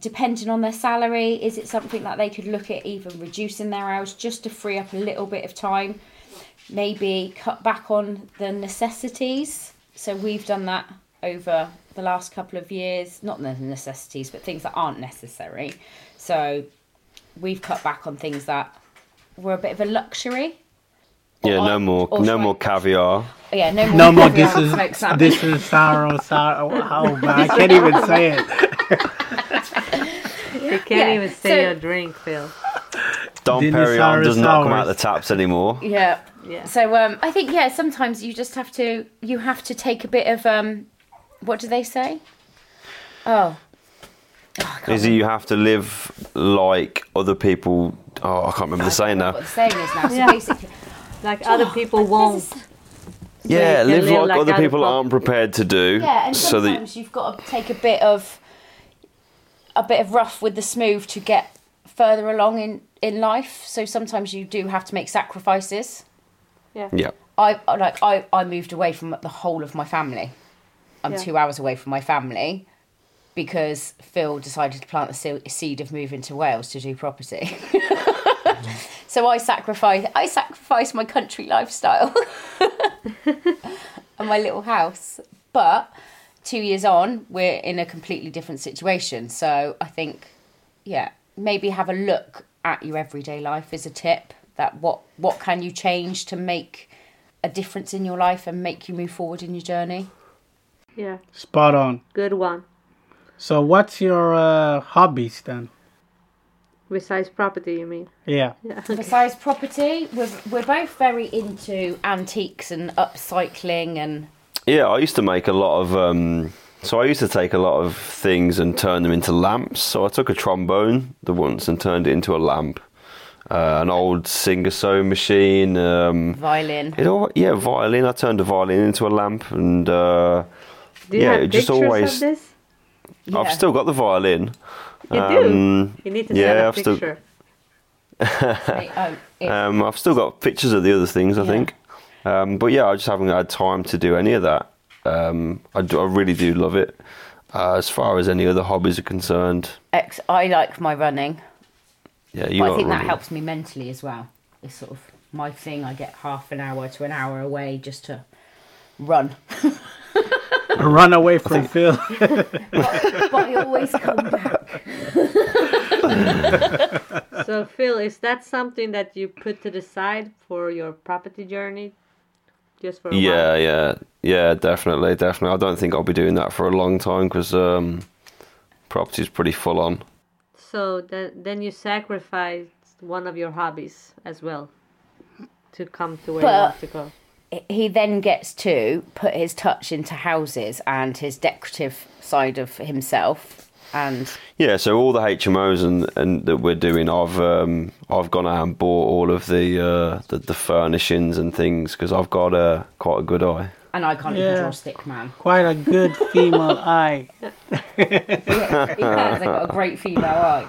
depending on their salary, is it something that they could look at even reducing their hours just to free up a little bit of time? Maybe cut back on the necessities. So we've done that over the last couple of years, not the necessities, but things that aren't necessary. So we've cut back on things that were a bit of a luxury. Yeah, Or- no more, no sorry. more caviar. Yeah, no more. No more. <laughs> This is this is sorrow, sorrow. Oh, man, I can't even say it. <laughs> You can't Yeah, even say so- your drink, Phil. Dom Dinosaurus Perignon does not come hours. out the taps anymore. Yeah. Yeah. So um, I think yeah, sometimes you just have to you have to take a bit of um, what do they say? Oh. Oh, Is it you have to live like other people? Oh, I can't remember the saying now. What the saying is now. So Yeah. basically, Like other people won't. Yeah, live live like, like other other people folk. aren't prepared to do. yeah, and so that sometimes you've got to take a bit of a bit of rough with the smooth to get further along in in life. So sometimes you do have to make sacrifices. yeah, I I- like I I moved away from the whole of my family. I'm Yeah. two hours away from my family because Phil decided to plant the seed of moving to Wales to do property. <laughs> so I sacrifice I sacrificed my country lifestyle <laughs> and my little house. But two years on, we're in a completely different situation. So I think, yeah, maybe have a look at your everyday life is a tip. That what what can you change to make a difference in your life and make you move forward in your journey? Yeah, Spot on. good one. So, what's your uh, hobbies then? Besides property, you mean? Yeah. Yeah. <laughs> Besides property, we're we're both very into antiques and upcycling and yeah. I used to make a lot of. Um, so I used to take a lot of things and turn them into lamps. So I took a trombone the once and turned it into a lamp. Uh, an old singer sewing machine. Um, violin. it all, yeah, violin. I turned a violin into a lamp, and uh, Do you Yeah, have it just pictures always- of this? Yeah. I've still got the violin. You do. Um, You need to yeah, send a I've still- picture. <laughs> Oh, Um, I've still got pictures of the other things, I Yeah. think. Um, but yeah, I just haven't had time to do any of that. Um, I, do, I really do love it. Uh, as far as any other hobbies are concerned, ex- I like my running. yeah, you But I are think that helps me mentally as well. It's sort of my thing. I get half an hour to an hour away just to run. <laughs> Run away from Phil. <laughs> but I always come back. So, Phil, is that something that you put to the side for your property journey? Just for a Yeah, while? yeah, yeah, definitely, definitely. I don't think I'll be doing that for a long time because um, property's pretty full on. So then, then you sacrificed one of your hobbies as well to come to where you But- want to go. He then gets to put his touch into houses and his decorative side of himself. And Yeah, so all the HMOs and, and that we're doing, I've um, I've gone out and bought all of the uh, the, the furnishings and things because I've got a quite a good eye. and I can't Yeah. even draw a stick man. Quite a good <laughs> female eye. Yeah, he has. I got a great female eye.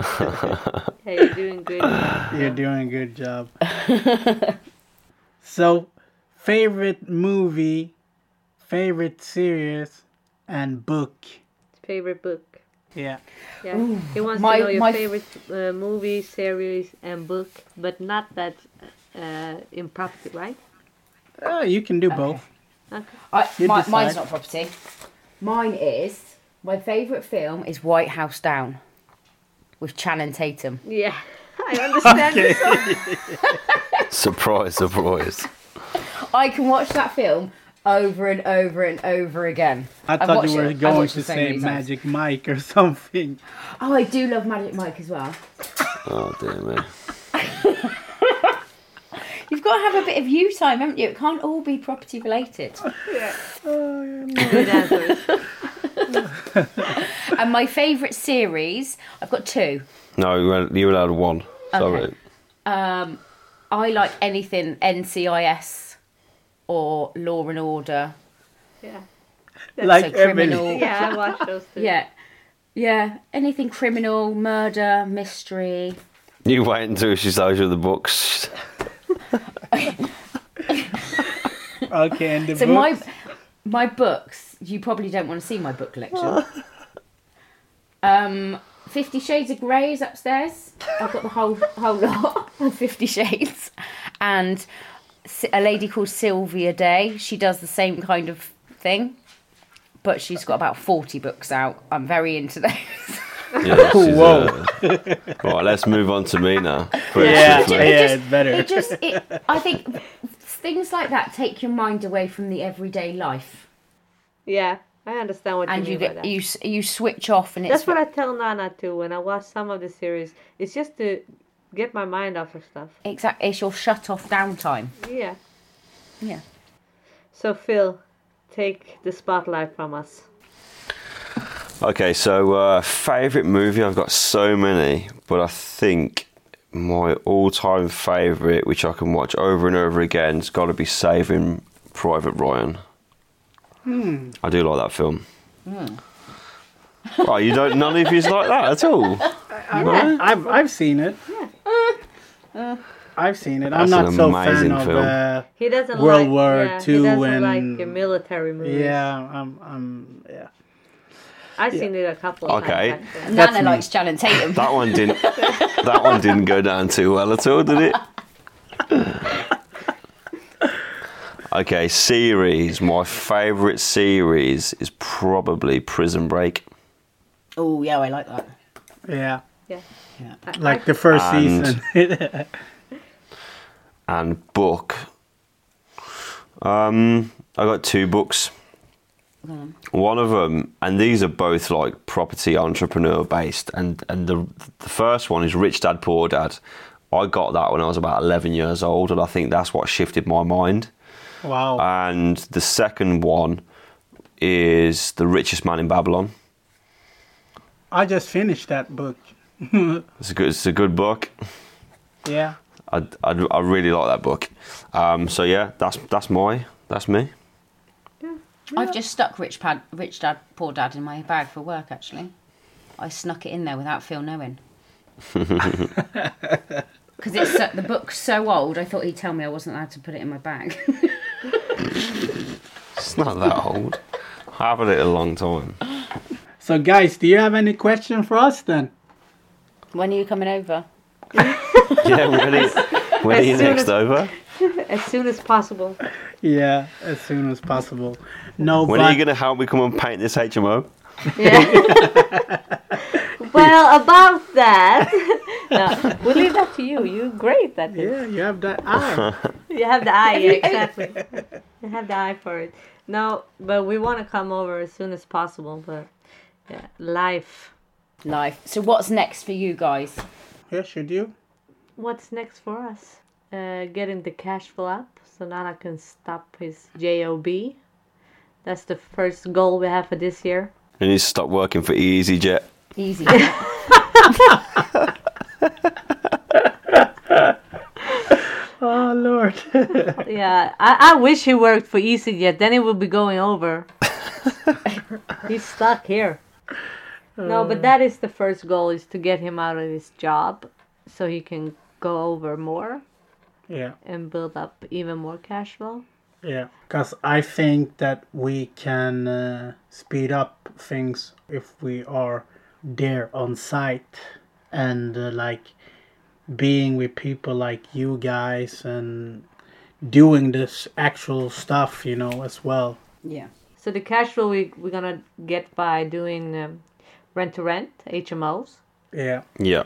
<laughs> Hey, you're doing good. You're doing a good job. <laughs> so, favorite movie, favorite series, and book. favorite book. Yeah. Yeah, he wants my- to know your my- favorite uh, movie, series, and book, but not that uh, in property, right? Uh, you can do both. Okay. I, my, mine's not property. Mine is my favourite film is White House Down with Channing Tatum. Yeah, I understand. this. <laughs> surprise, surprise. I can watch that film over and over and over again. I I've thought you were it- going to say many times. Magic Mike or something. Oh, I do love Magic Mike as well. Oh dear me. <laughs> You've got to have a bit of you time, haven't you? It can't all be property related. <laughs> Good answers. Oh, and my favourite series, I've got two. No, you were- you were allowed one. Sorry. Okay. Um, I like anything NCIS or Law and Order. Yeah. like so criminal. Emily. Yeah, I watched those too. Yeah. Yeah, anything criminal, murder, mystery. You wait until she shows you the books. Okay, and the So book. my my books, you probably don't want to see my book collection. <laughs> um, Fifty Shades of Grey is upstairs. I've got the whole whole lot of Fifty Shades, and a lady called Sylvia Day. She does the same kind of thing, but she's got about forty books out. I'm very into those. Yeah, <laughs> this Whoa. uh, right, let's move on to me now. Pretty yeah, swiftly. yeah, just- it's better. it just, it, I think things like that take your mind away from the everyday life, Yeah, I understand what and you you mean by get that. you s- you switch off, and it's That's what I tell Nana too when I watch some of the series. It's just to get my mind off of stuff. exactly it's your shut off downtime. Yeah. Yeah. So Phil, take the spotlight from us. Okay, so uh, favorite movie. I've got so many, but I think my all-time favorite, which I can watch over and over again, has got to be Saving Private Ryan. I do like that film. <laughs> Right, you don't. None of you's like that at all. <laughs> I've I've seen it. I've seen it. I'm not an so amazing fan of. film. Uh, He doesn't World like War yeah, Two He doesn't and- like uh, military movies. yeah, I'm. I'm. Yeah. I've seen it a couple of Okay. times. actually. That's Nana me. likes Channing Tatum. <laughs> That one didn't. that one didn't go down too well at all, did it? Okay, series. My favourite series is probably Prison Break. oh yeah, I like that. Yeah. Yeah. Yeah. I- Like the first And- season. <laughs> and book. Um, I got two books. One of them, and these are both like property entrepreneur based, and and the the first one is Rich Dad Poor Dad. I got that when I was about eleven years old, and I think that's what shifted my mind. Wow. And the second one is The Richest Man in Babylon. I just finished that book. <laughs> It's a good, it's a good book. Yeah. I, I, I really like that book. Um, so yeah, that's that's my that's me. Yeah. I've just stuck Rich Pad, Rich Dad, Poor Dad in my bag for work. Actually, I snuck it in there without Phil knowing. <laughs> <laughs> Because it's so, the book's so old, I thought he'd tell me I wasn't allowed to put it in my bag. It's not that old. I've had it a long time. So, guys, do you have any question for us then? when are you coming over? <laughs> Yeah, when are you, when are you As soon next as- over? <laughs> As soon as possible. Yeah, as soon as possible. No, When but are you going to help me come and paint this HMO? Yeah. <laughs> well, about that, <laughs> no, we'll leave that to you. You're great at it. yeah, you have that eye. You have the eye, <laughs> yeah, exactly. You have the eye for it. No, but we want to come over as soon as possible. But yeah, life. Life. So what's next for you guys? yeah, should you? What's next for us? Uh, getting the cash flow up so Nana can stop his job. That's the first goal we have for this year. You need to stop working for EasyJet. Easy. <laughs> Oh Lord. <laughs> Yeah, I, I wish he worked for EasyJet. Then it would be going over. <laughs> he's stuck here. No, but that is the first goal: is to get him out of his job, so he can go over more yeah, and build up even more cash flow. yeah. Because I think that we can uh, speed up things if we are there on site and uh, like being with people like you guys and doing this actual stuff, you know, as well. yeah. So the cash flow we we're gonna get by doing um, rent to rent HMOs, Yeah, Yeah.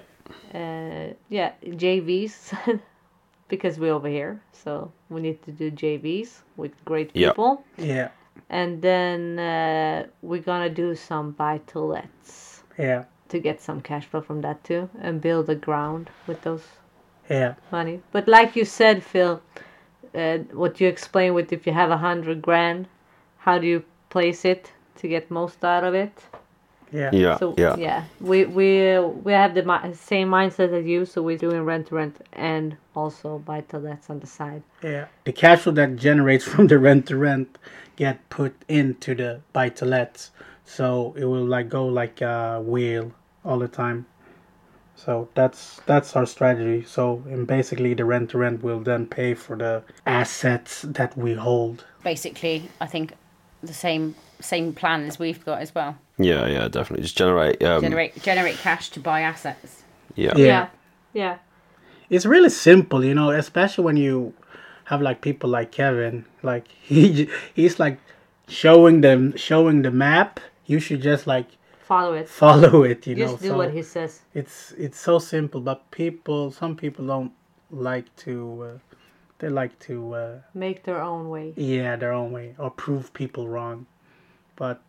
uh, yeah JVs, <laughs> because we're over here, so we need to do JVs with great Yeah. people, yeah, and then uh, we're gonna do some buy to lets. yeah. To get some cash flow from that too and build a ground with those Yeah. money. But like you said, Phil, uh, what you explained with if you have a hundred grand, how do you place it to get most out of it? Yeah. Yeah, So yeah, we we uh, we have the mi- same mindset as you. So we're doing rent to rent and also buy to lets on the side. Yeah. The cash flow that generates <laughs> from the rent to rent get put into the buy to lets. So it will like go like a wheel all the time. So that's that's our strategy. So and basically the rent to rent will then pay for the assets that we hold. Basically, I think the same same plan as we've got as well. yeah, yeah, definitely. Just generate. Um, Generate generate cash to buy assets. Yeah. Yeah. Yeah, yeah. It's really simple, you know, especially when you have like people like Kevin, like <laughs> he he's like showing them showing the map. You should just like Follow it. follow <laughs> it, you know. Just do so what he says. it's it's so simple, but people, some people don't like to. Uh, they like to, uh, Make their own way. yeah, their own way or prove people wrong. But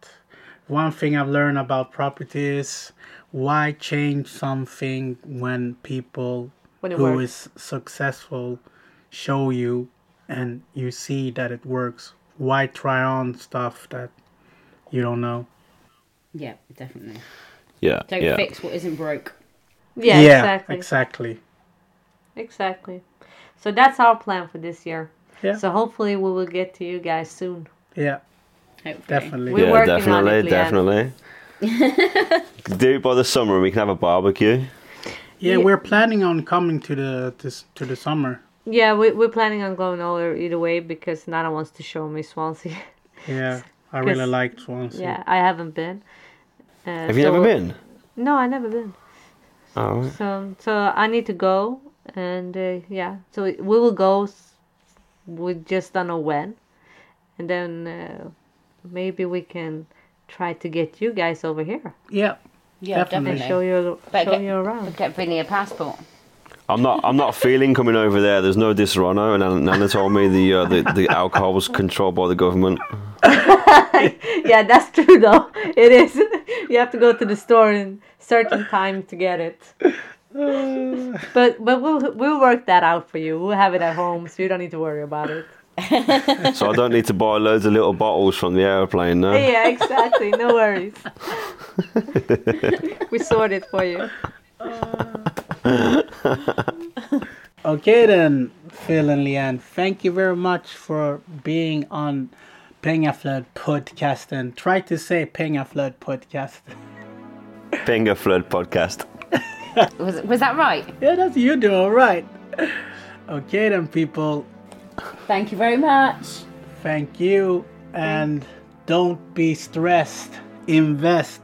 one thing I've learned about property is why change something when people When who works. is successful show you and you see that it works. Why try on stuff that you don't know? Yeah, definitely. Yeah. Don't yeah. fix what isn't broke. Yeah, exactly. exactly. Exactly. So that's our plan for this year. Yeah. So hopefully we will get to you guys soon. Yeah, Hopefully. definitely. We're yeah, working on definitely, it, definitely. <laughs> Do it by the summer and we can have a barbecue. Yeah, Yeah. we're planning on coming to the to, to the summer. Yeah, we, we're planning on going over either way because Nana wants to show me Swansea. Yeah, <laughs> I really liked like Swansea. yeah, I haven't been. Uh, Have you so- never been? No, I never been. Oh, right. So so I need to go, and uh, yeah, so we will go. We just don't know when, and then uh, maybe we can try to get you guys over here Yeah, Yeah, Definitely. definitely. show you Better show get- you around. Get Vinny a passport. I'm not. I'm not feeling coming over there. There's no Disaronno, and Nana, Nana told me the, uh, the the alcohol was controlled by the government. <laughs> <laughs> yeah, that's true though. <laughs> It is. You have to go to the store in certain time to get it. <sighs> But but we'll we'll work that out for you. We'll have it at home, so you don't need to worry about it. <laughs> So I don't need to buy loads of little bottles from the airplane. No. Yeah, exactly. No worries. we sort it for you. Okay then, Phil and Leanne, thank you very much for being on Pengaflöd podcast and try to say Pengaflöd podcast. Finger Flood podcast. <laughs> Was was that right? Yeah, that's you do all right. Okay then, people, Thank you very much. thank you and don't be stressed. Invest